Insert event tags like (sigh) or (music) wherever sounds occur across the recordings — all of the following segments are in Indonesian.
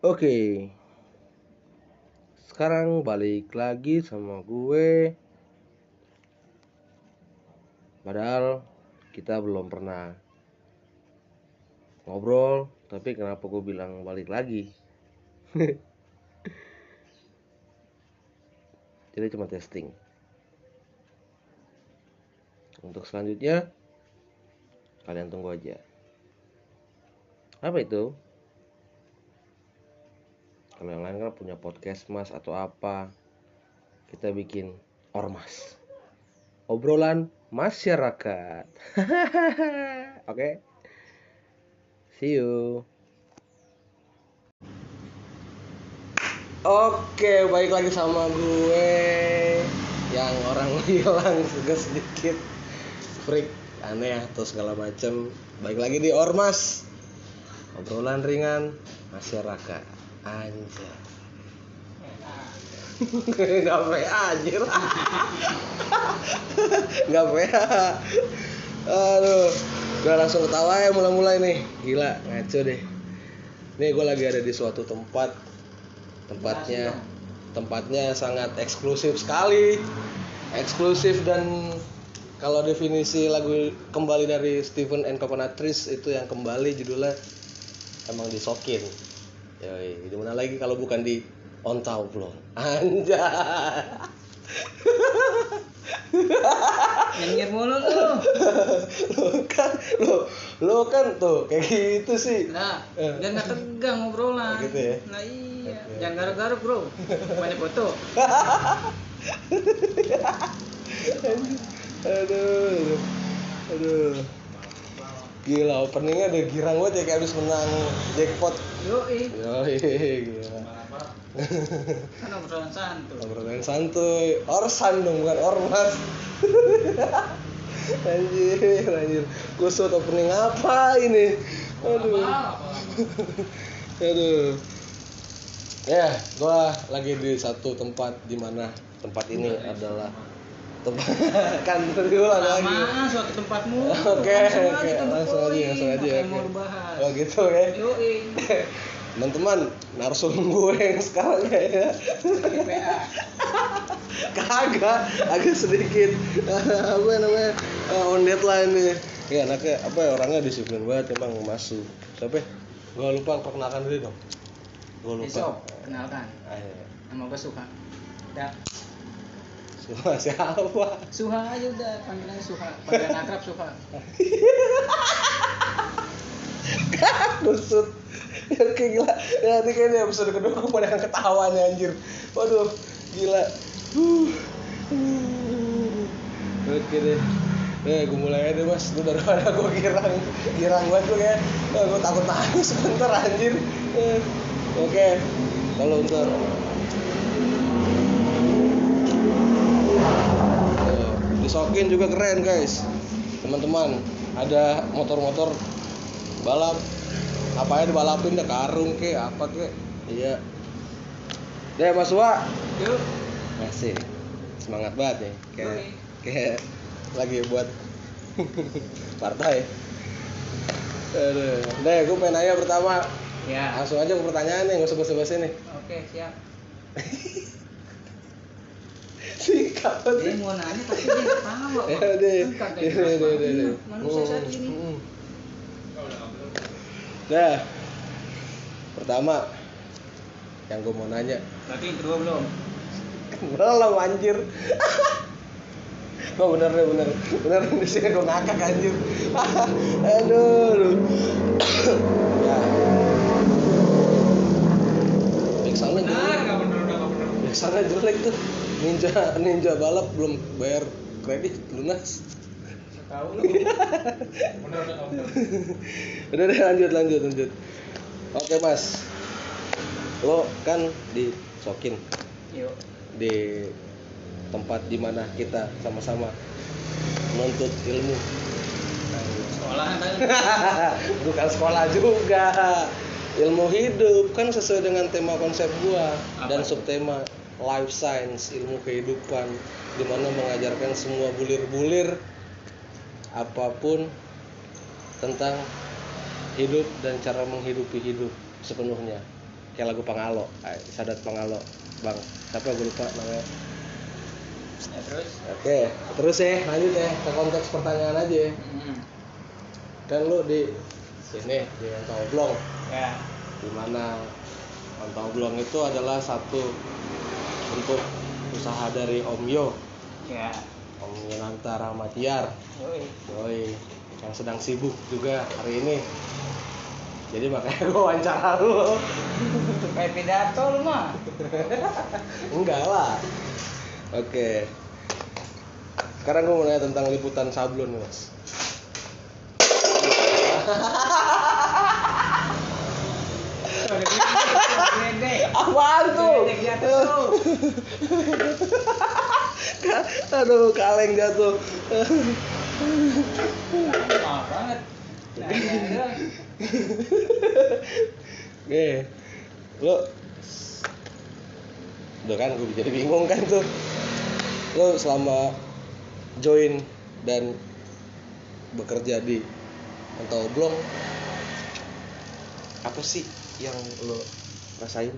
Oke. Sekarang balik lagi sama gue. Padahal kita belum pernah ngobrol, tapi kenapa gue bilang balik lagi? (laughs) Jadi cuma testing. Untuk selanjutnya kalian tunggu aja. Apa itu? Kalau yang lain kan punya podcast mas atau apa. Kita bikin ormas. Obrolan masyarakat. (laughs) Oke? Okay? see you. Oke baik lagi sama gue yang orang (laughs) hilang juga sedikit. Freak aneh atau segala macam baik lagi di ormas. Obrolan ringan masyarakat (laughs) Anjir. Gak PA anjir. Gak PA. Aduh. Udah langsung ketawa ya mulai-mulai nih. Gila, ngaco deh. Nih gue lagi ada di suatu tempat. Tempatnya tempatnya sangat eksklusif sekali. Eksklusif dan kalau definisi lagu kembali dari Stephen and Coconutris itu yang kembali judulnya emang disokin Yoi, di mana lagi kalau bukan di on belum Anja. Nyengir mulu lu. lo kan lo lo kan tuh kayak gitu sih. Nah, eh. biar nggak tegang ngobrolan. Gitu ya. Nah iya, okay. jangan garuk-garuk bro. Banyak foto. (laughs) aduh, aduh. Gila openingnya udah girang banget ya kayak habis menang jackpot. Yoi. Yoi, gila. Kan obrolan santuy. Obrolan santuy. Orsan dong bukan ormas. (laughs) anjir, anjir. Kusut opening apa ini? Aduh. (laughs) Aduh. Ya, gua lagi di satu tempat di mana tempat ini adalah (laughs) kan berulang lagi. suatu tempatmu. (laughs) Oke oke. langsung aja langsung aja okay. oh gitu ya. (laughs) Teman-teman narsum gue yang sekarang kayaknya kagak agak sedikit. Apa namanya? Uh, on deadline nih ya anaknya apa ya orangnya disiplin banget emang masuk. Siapa gue lupa perkenalkan diri dong. Gue lupa. Besok, kenalkan. Ayo. nama gue suka Dah. Suha siapa? Suha aja udah panggilan Suha. (laughs) Panggilan akrab Suha. Kusut. Oke gila. Ya nanti kayaknya episode kedua gue pada ketawanya anjir. Waduh, gila. Oke deh. Ya, gue mulai aja mas, lu daripada gue girang, girang banget gue kayak, oh, gue takut nangis sebentar anjir. Eh, oke, kalau ntar disokin juga keren guys. Teman-teman ada motor-motor balap. Apa ya dibalapin deh karung ke apa ke. Iya. Deh mas Wa yuk. Masih. Semangat banget nih kayak kayak lagi buat (laughs) partai. Aduh. deh gue pengen nanya pertama. Ya. Langsung aja ke pertanyaan nih nggak usah basa-basi nih. Oke siap (laughs) Sikap Dia mau nanya tapi dia nggak tahu. Ya (laughs) deh. Ya deh deh deh. Manusia saat ini. Nah, pertama yang gue mau nanya. Berarti yang kedua belum? belum anjir. Oh bener deh bener bener di sini gue ngakak anjir. (laughs) Aduh. ya. Baik salah Baik salah jelek tuh ninja ninja balap belum bayar kredit lunas. Tahu lu. (laughs) Udah deh lanjut lanjut lanjut. Oke mas. Lo kan di Sokin Yuk. di tempat di mana kita sama-sama menuntut ilmu. Sekolah (laughs) bukan sekolah juga. Ilmu hidup kan sesuai dengan tema konsep gua Apa? dan subtema life science ilmu kehidupan di mana mengajarkan semua bulir-bulir apa pun tentang hidup dan cara menghidupi hidup sepenuhnya. Kayak lagu Pangalo. Sadat Pangalo bang. Siapa gue lupa namanya. Ya terus? Oke terus ya lanjut ya ke konteks pertanyaan aja ya. Hmm. kan lu di sini di Oblong ya. Di mana Oblong itu adalah satu bentuk usaha dari Om Yo. Ya. Om Yonanta Rahmatiar. Yoi. Yoi, yang sedang sibuk juga hari ini. Jadi makanya (laughs) gue wawancara lu. Kayak pidato lu mah. (laughs) Enggak lah. Oke. Sekarang gue mau nanya tentang liputan sablon mas (laughs) apaan tuh jatuh tuh. (laughs) aduh kaleng jatuh Mahal banget. Nah, Nih, lo Udah kan gue jadi bingung kan tuh Lo selama join dan bekerja di Antau Oblong Apa sih yang lo rasain?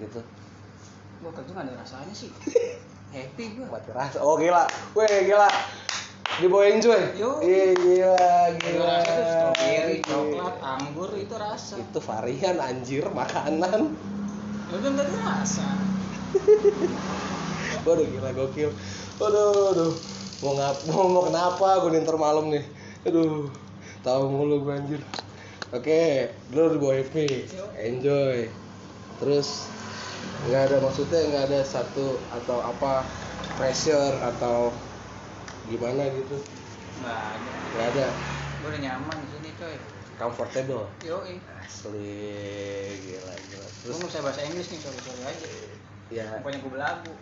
Gitu Gua kerja gak ada rasanya sih. (laughs) Happy gua. Mati rasa Oh gila Weh gila Dibawain cuy. Ih gila gila stroberi, coklat, anggur itu rasa. Itu varian anjir makanan Lu kan tadi rasa. (laughs) Waduh gila gokil. Waduh, aduh. Mau ngap mau, mau kenapa gue ninter malam nih. Aduh. Tahu mulu gue anjir. Oke, lu di bawah happy. Enjoy. Terus nggak ada maksudnya nggak ada satu atau apa pressure atau gimana gitu Nggak ada. nggak ada udah nyaman di sini coy. comfortable Yoi. asli gila gila terus nggak bisa bahasa Inggris nih, sorry sorry aja. ya Pokoknya gua belagu.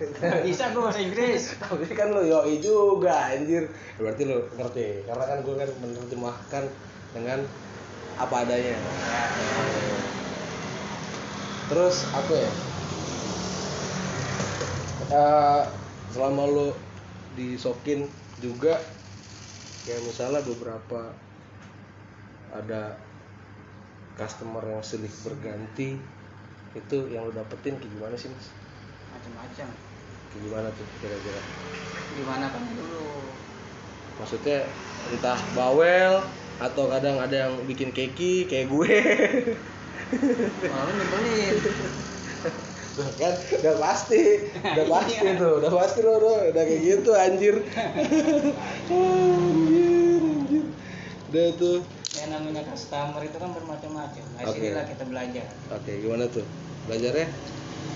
Nggak (laughs) bisa gua bahasa Inggris. tapi kan lo yoi juga anjir berarti lo ngerti karena kan gue kan menerjemahkan dengan apa adanya terus apa ya Eh, selama lo disokin juga kayak misalnya beberapa ada customer yang silih berganti itu yang lo dapetin kayak gimana sih mas Macam-macam. kayak gimana tuh kira-kira Gimana kan dulu? maksudnya entah bawel atau kadang ada yang bikin keki kayak gue (laughs) Malu nyebelin. kan udah pasti udah (laughs) pasti Iya. tuh udah pasti lo udah, udah kayak gitu anjir (laughs) (laughs) anjir anjir udah tuh Yang namanya customer itu kan bermacam-macam. Nah, Oke. sinilah kita belajar. oke gimana tuh belajarnya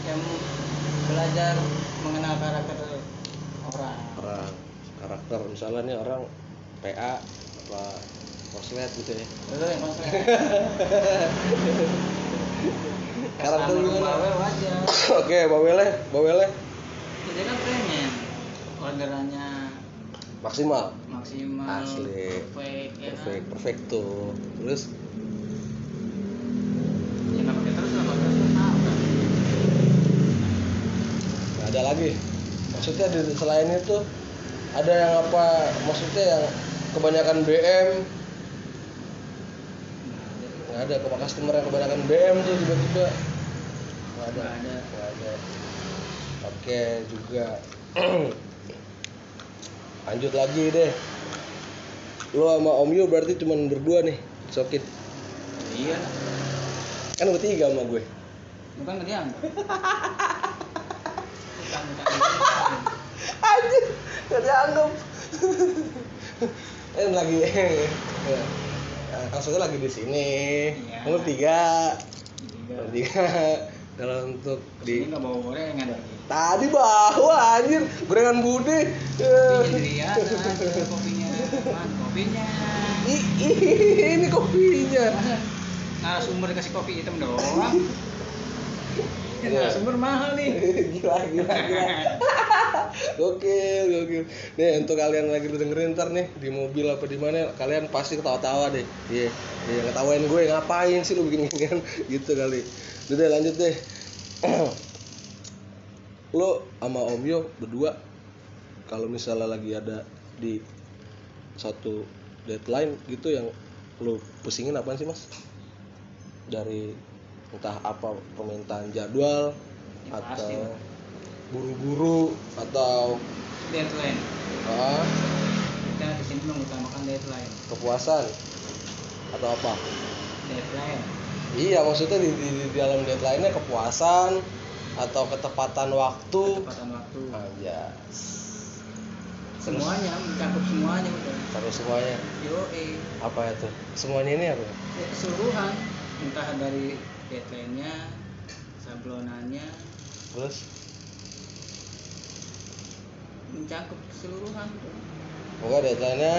Yang belajar mengenal karakter orang. orang karakter misalnya nih orang PA apa koslet gitu ya. Konsep. (laughs) karakter Customer gimana? Oke bawelnya bawelnya Jadi kan pengen orderannya maksimal. maksimal, Asli. perfect, ya kan? perfect perfect tuh. Terus? Ya nggak pakai terus terus ada lagi. Maksudnya di selain itu ada yang apa? Maksudnya yang kebanyakan BM ada ke customer yang kebanyakan BM tuh tiba-tiba. Nggak ada. Nggak ada. oke juga. (clears throat) Lanjut lagi deh. Lo sama Om Yu berarti cuma berdua nih sokin Iya, kan bertiga sama gue. Bukan (laughs) nggak dianggap. Bukan, anjir gak dianggap. Eh lagi. (laughs) Ya. Maksudnya lagi di sini Iya. Lu tiga Tiga. Lu tiga (laughs) kalau untuk Ini di nggak bawa gorengan lagi. tadi bawa anjir gorengan bude sendirian, (laughs) ada kopinya. Kopinya? Ini kopinya Masa narasumber dikasih kopi hitam doang? Ini Iya. narasumber mahal nih. (laughs) gila gila gila gokil gokil. Nih untuk kalian lagi dengerin ntar nih di mobil apa di mana kalian pasti ketawa-tawa deh. Iya iya ngetawain gue ngapain sih lu bikin ginian (laughs) gitu kali. Udah lanjut deh. (clears throat) Lo sama Om Yo berdua kalau misalnya lagi ada di satu deadline gitu yang lo pusingin apaan sih mas? Dari entah apa permintaan jadwal Ya, atau. Buru-buru atau deadline. Ah, kita di sini mengutamakan deadline. Kepuasan? Atau apa? Deadline. Iya maksudnya di, di, di dalam deadline-nya kepuasan atau ketepatan waktu. Ketepatan waktu. Aja semuanya mencakup semuanya udah. Terus semuanya? Yo eh apa itu? Semuanya ini apa? Ya, keseluruhan. Entah dari deadline-nya sablonannya. Terus mencakup keseluruhan Pokoknya deadline-nya,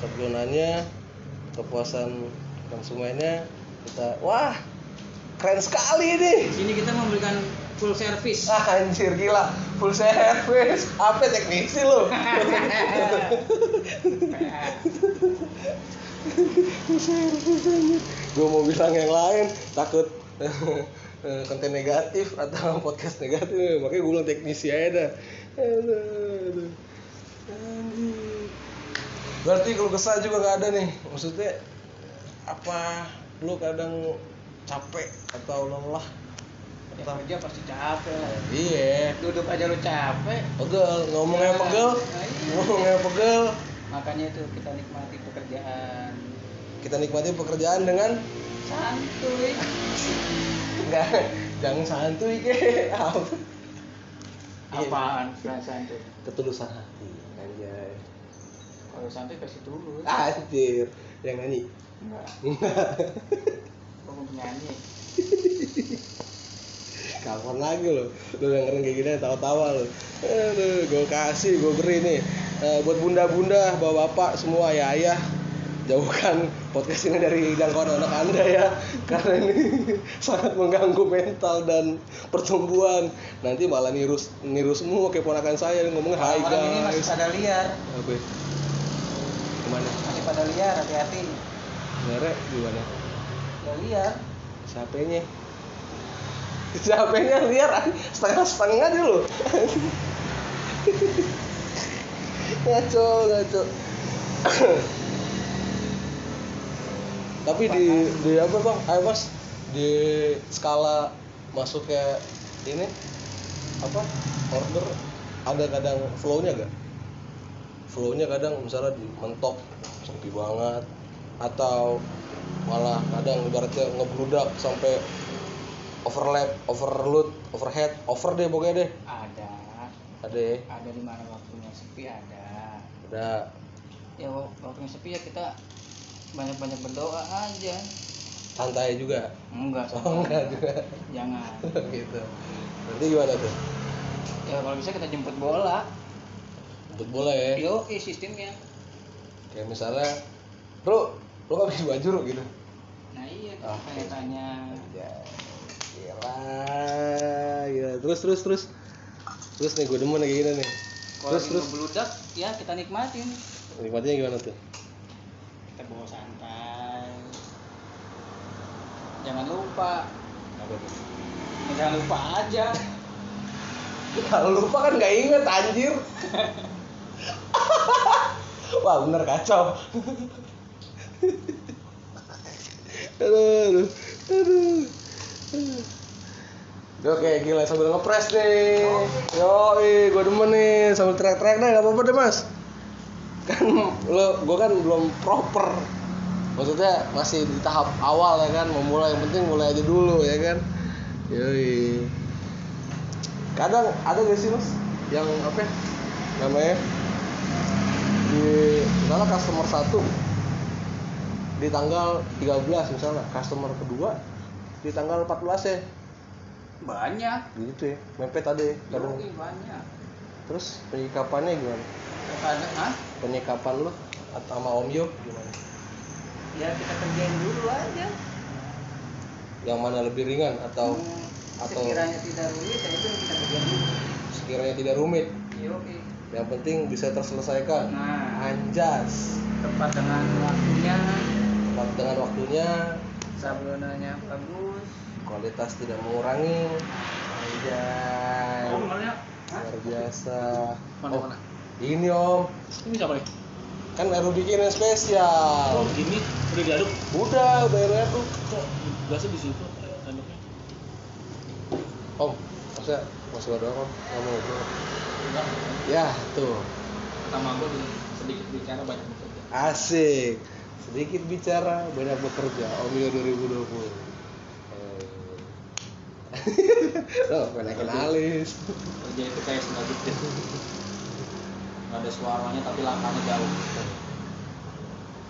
sebelumnya, kepuasan konsumennya kita wah keren sekali di nih sini kita memberikan full service. Ah anjir gila. Full service. Apa teknisi lu? (laughs) Full service anjir. Gue mau bilang yang lain takut eh, konten negatif atau (laughs) podcast negatif. Makanya gue bilang teknisi aja dah. Berarti kalau kesal juga nggak ada nih. Maksudnya apa lu kadang capek atau lelah? Ya kerja pasti capek lah. Iya. Duduk aja lu capek. Pegel ngomongnya Ya, pegel. Nah iya. ngomongnya pegel. Makanya itu kita nikmati pekerjaan. Kita nikmati pekerjaan dengan santuy. (laughs) Enggak jangan santuy ke apa. Apaan? Perasaan tuh ketulusan hati anjay. Kalau santuy pasti tulus. Anjir. Yang nyanyi? Enggak. (laughs) Mau penyanyi kapan lagi lo lo dengerin kayak gini tawa-tawa lo aduh gue kasih gue beri nih. Eh, buat bunda-bunda bapak-bapak semua ya ayah jauhkan podcast ini dari jangkauan anak anda ya. Karena ini (laughs) sangat mengganggu mental dan pertumbuhan. Nanti malah niru niru semua kayak ponakan saya ngomongnya hai orang ini masih guys pada liar. Apa ya? gimana? Masih pada liar hati-hati. Nere gimana? Ya liar. Siapanya siapanya (laughs) liar setengah setengah dulu (laughs) ngaco ngaco (clears throat) tapi di di apa bang? Ayo mas di skala masuk ke ini apa? Order ada kadang flow-nya gak flow-nya kadang misalnya di mentok sepi banget atau malah kadang ibaratnya ngebludak sampai overlap overload overhead over deh pokoknya deh. Ada. Ada ya? Ada di mana waktunya sepi ada. Ada. Ya wak- waktunya sepi ya kita banyak-banyak berdoa aja. Santai juga? Enggak. Oh enggak juga. Jangan. (laughs) Gitu. Berarti gimana tuh? Ya kalau bisa kita jemput bola. Jemput bola ya? Yo sistemnya. Kayak misalnya bro lo gak bisa baju Bro?" gitu. Nah iya Ah, tanya. Tanya ya gila gila terus terus terus. Terus nih gue demen kayak gini nih. Kalau terus lagi terus. ngebludak ya kita nikmatin. Nikmatnya gimana tuh bawa santai. Jangan lupa. Ya, jangan lupa aja. (laughs) Kalau lupa kan nggak inget anjir. (laughs) Wah bener kacau. Aduh aduh. Aduh Oke gila sambil ngepres nih. Yo gue demen nih sambil teriak-teriak deh gak apa-apa deh mas Kan lo gue kan belum proper. Maksudnya masih di tahap awal ya kan Mau mulai yang penting mulai aja dulu ya kan. Yoi. Kadang ada gak sih mas yang apa ya, namanya? Di misalnya customer satu di tanggal 13 misalnya customer kedua di tanggal 14 ya. Banyak. Gitu ya mepet ada ya kadang banyak terus penyikapannya gimana? Penyikapan lo atau sama om Yo gimana? Ya kita kerjain dulu aja. Yang mana lebih ringan atau Hmm, atau- sekiranya tidak rumit ya itu yang kita kerjain dulu. Sekiranya tidak rumit. Yoi. yang penting bisa terselesaikan. Nah. Anjas. Tepat dengan waktunya. Tepat dengan waktunya. Sablonanya bagus. Kualitas tidak mengurangi. Anjay oh mana luar biasa. Mana, oh, mana? ini om. Ini siapa nih? Kan baru bikin yang spesial. Oh begini udah diaduk? Udah udah aduk Tugasnya di situ tanduknya. om maksudnya masih ada om nggak mau ngobrol ya tuh. Pertama gue sedikit bicara banyak bekerja. asik. Sedikit bicara banyak bekerja. Omio 2020 Eh. Oh pengen alis Kerja itu kayak sendal jepit. Gak ada suaranya tapi langkahnya jauh.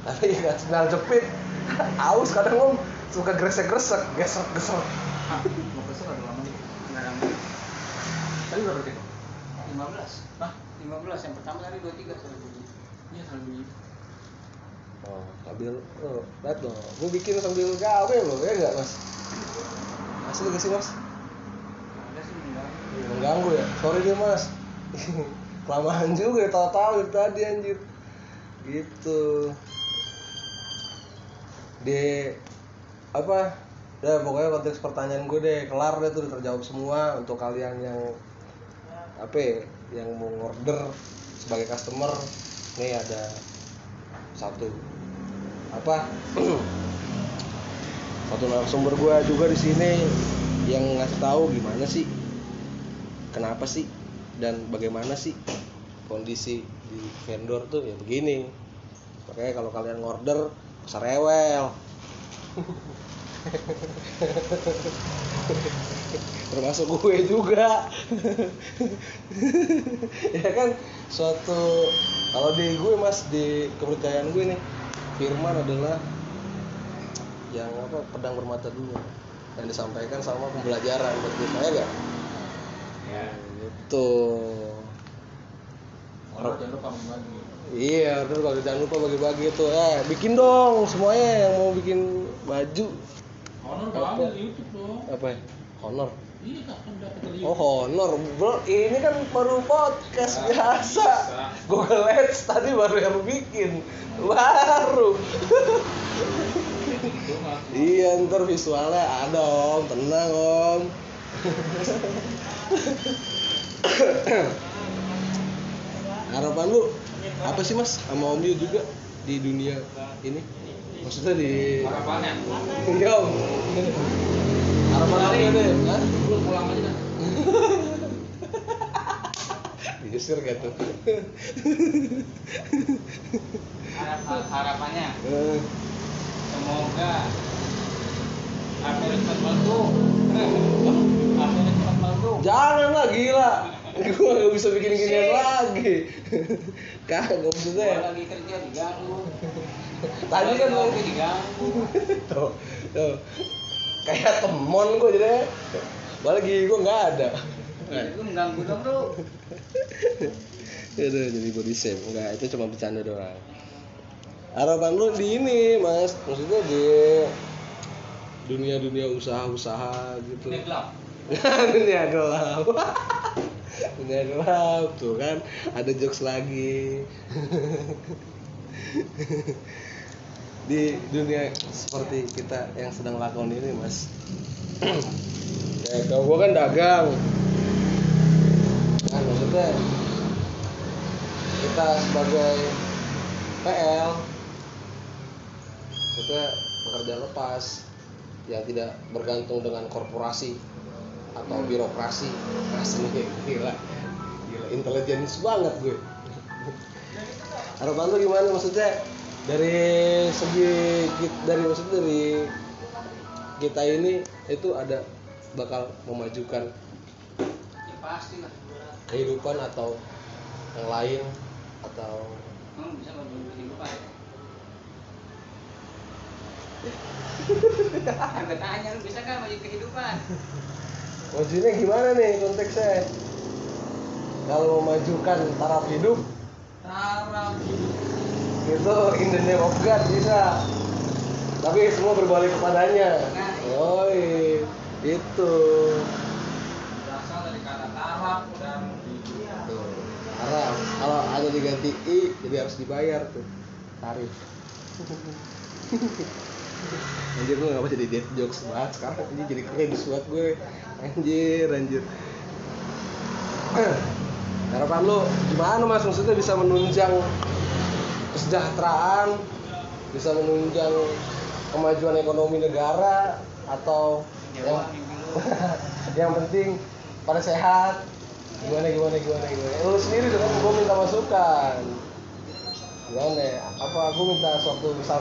tapi nggak sendal jepit aus kadang om suka gresek gresek gesek gesek mau kesel ada lama nih. Nggak lama. Tadi berapa detik? 15. Hah? 15. Yang pertama tadi 23 saya bunyi. Iya terlalu bunyi. oh sambil oh lihat dong gue bikin sambil gawe loh ya nggak mas asli gak sih mas? Ada sih enggak. mengganggu ya. Sorry deh mas. (laughs) Kelamaan juga ya tahu-tahu tadi anjir. Gitu. Di apa? Ya pokoknya konteks pertanyaan gue deh. Kelar deh tuh udah terjawab semua. Untuk kalian yang apa ya, yang mau order sebagai customer nih ada satu. Apa (clears throat) satu narasumber gue juga di sini yang ngasih tahu gimana sih kenapa sih dan bagaimana sih kondisi di vendor tuh ya begini. Makanya kalau kalian order usah rewel. Termasuk gue juga. (laughs) Ya kan suatu kalau di gue mas di kepercayaan gue nih firman adalah yang apa pedang bermata dua yang disampaikan sama pembelajaran buat kita ya gak? Ya. Gitu. Orang jangan lupa membagi. Iya, terus bagi jangan lupa bagi-bagi itu. Eh, bikin dong semuanya yang mau bikin baju. Honor Apa? udah ambil YouTube dong. Apa ya? Honor. Iya Oh, honor. Bro, ini kan baru podcast biasa. Google Ads tadi baru yang bikin. Baru. (laughs) Iya, ntar visualnya ada om, tenang om. Harapan lu apa sih mas sama Om Yu juga di dunia ini? Maksudnya di Harapannya. Iya om. Harapan deh, Hah? Lu pulang aja dah. Diusir gak tuh? Harap- harapannya Eh, semoga April cepat meletup. April cepat meletup. Jangan lah gila. Gua gak bisa bikin ginian lagi. (laughs) Kagak Gua maksudnya. lagi kerja diganggu. Tadi kan lagi diganggu. (laughs) tuh, tuh. Kayak temon gua jadi. Lagi gua nggak ada. Itu mengganggu dong, Bro. (laughs) Itu jadi body shape. Enggak, itu cuma bercanda doang. Harapan lu di ini, Mas. Maksudnya di dunia-dunia usaha-usaha gitu. Ini gelap. dunia gelap. (laughs) (laughs) dunia gelap tuh kan ada jokes lagi. (laughs) di dunia seperti kita yang sedang lakon ini, Mas. (clears throat) ya, kalau gua kan dagang. Kan maksudnya kita sebagai PL kita pekerja lepas yang tidak bergantung dengan korporasi atau birokrasi. Asli gila. Gila intelijenis banget gue. Harapan lu gimana? Maksudnya dari segi dari maksudnya dari kita ini itu ada bakal memajukan Ya pasti lah. kehidupan atau yang lain atau Hmm, bisa kehidupan. Agak tanya lu bisa kan bagi kehidupan? maksudnya gimana nih konteksnya? Kalau memajukan taraf hidup Taraf itu in the name of God bisa. Tapi semua berbalik kepadanya. Oi itu berasal dari kata taraf dan tuh haram kalau ada diganti i jadi harus dibayar tuh tarif (laughs) anjir gue ngapa jadi dead jokes banget sekarang. Ini jadi cringe buat gue. Anjir anjir. Harapan lu gimana mas? Maksudnya bisa menunjang kesejahteraan bisa menunjang kemajuan ekonomi negara atau yang (laughs) yang penting pada sehat. Gimana gimana gimana gimana? Lu sendiri dong gue minta masukan. Gimana ya? apa aku minta suatu misal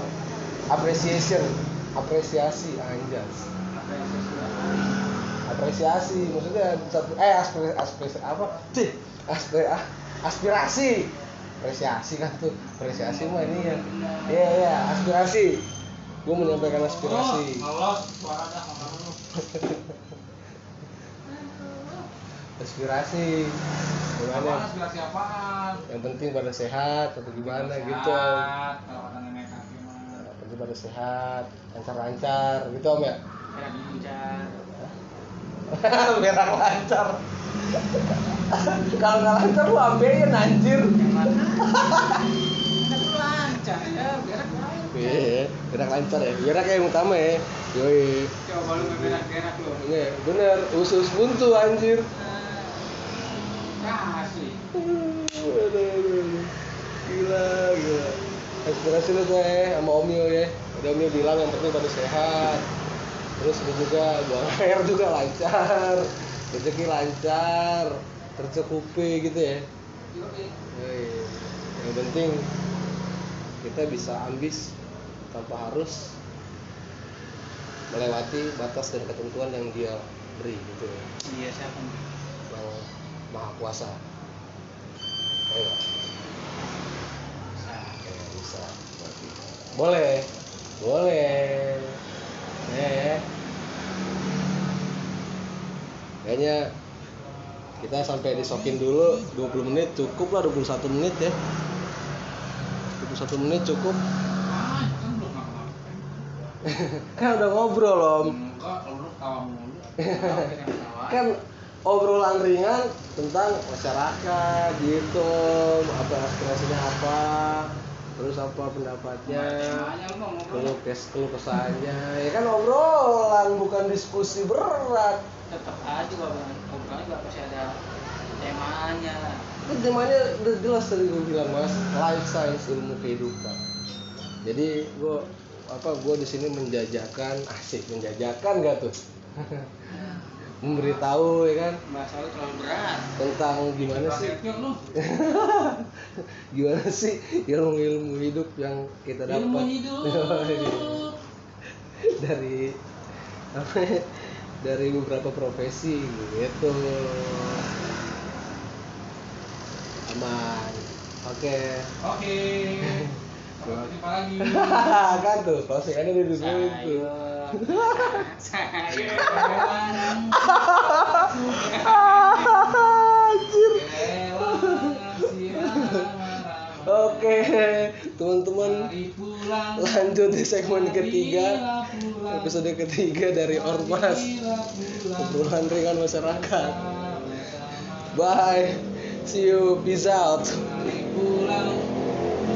appreciation apresiasi anjas. Apresiasi maksudnya satu eh aspirasi, aspirasi apa? Sih aspirasi aspirasi. Apresiasi kan tuh apresiasi mah ini ya. Iya iya aspirasi. Gue menyampaikan aspirasi. Oh, aspirasi. Gimana? Aspirasi apaan? yang penting pada sehat atau gimana gitu penting pada sehat lancar-lancar. Gitu om ya? Biar (laughs) aku lancar. Kalau nggak lancar lu ambeien anjir. Lancar ya, berak lain. iya lancar ya. Biar yang utama ya. Yoi. Coba lu berak-berak lu. ini bener. Usus buntu anjir. Kasih. Aduh. gila gila aspirasi lu ya sama Omio ya. Udah Omio bilang yang penting pada sehat. Terus lu juga buang (laughs) air juga lancar. Rezeki lancar. Tercukupi gitu ya. Yoi. yang penting kita bisa ambis tanpa harus melewati batas dan ketentuan yang dia beri gitu ya. Iya siapa yang maha kuasa. Ayo boleh. Boleh. Eh kayaknya kita sampai disokin dulu 20 menit cukup lah 21 menit ya. 21 menit cukup. Ah, kan ngapa-ngapain. (laughs) kan? Udah ngobrol om. Mulu. (laughs) kan obrolan ringan tentang masyarakat gitu apa aspirasinya apa terus apa pendapatnya? Keluh kes keluh kesahnya ya kan obrolan bukan diskusi berat. Tetap aja bilang, obrolan juga pasti ada temanya. itu temanya udah jelas tadi gue bilang mas. Life science ilmu kehidupan. Jadi gue apa gue di sini menjajakan asik menjajakan gak tuh memberitahu ya kan? Lu terlalu berat. tentang gimana sih? (laughs) gimana sih ilmu ilmu hidup yang kita dapat? Ilmu hidup. (laughs) dari apa ya, dari beberapa profesi gitu. Aman. Oke. Oke. (laughs) Sampai jumpa lagi. kan tuh closing ada di dulu itu (laughs) Oke. teman-teman lanjut di segmen ketiga episode ketiga dari ormas obrolan ringan masyarakat bye see you peace out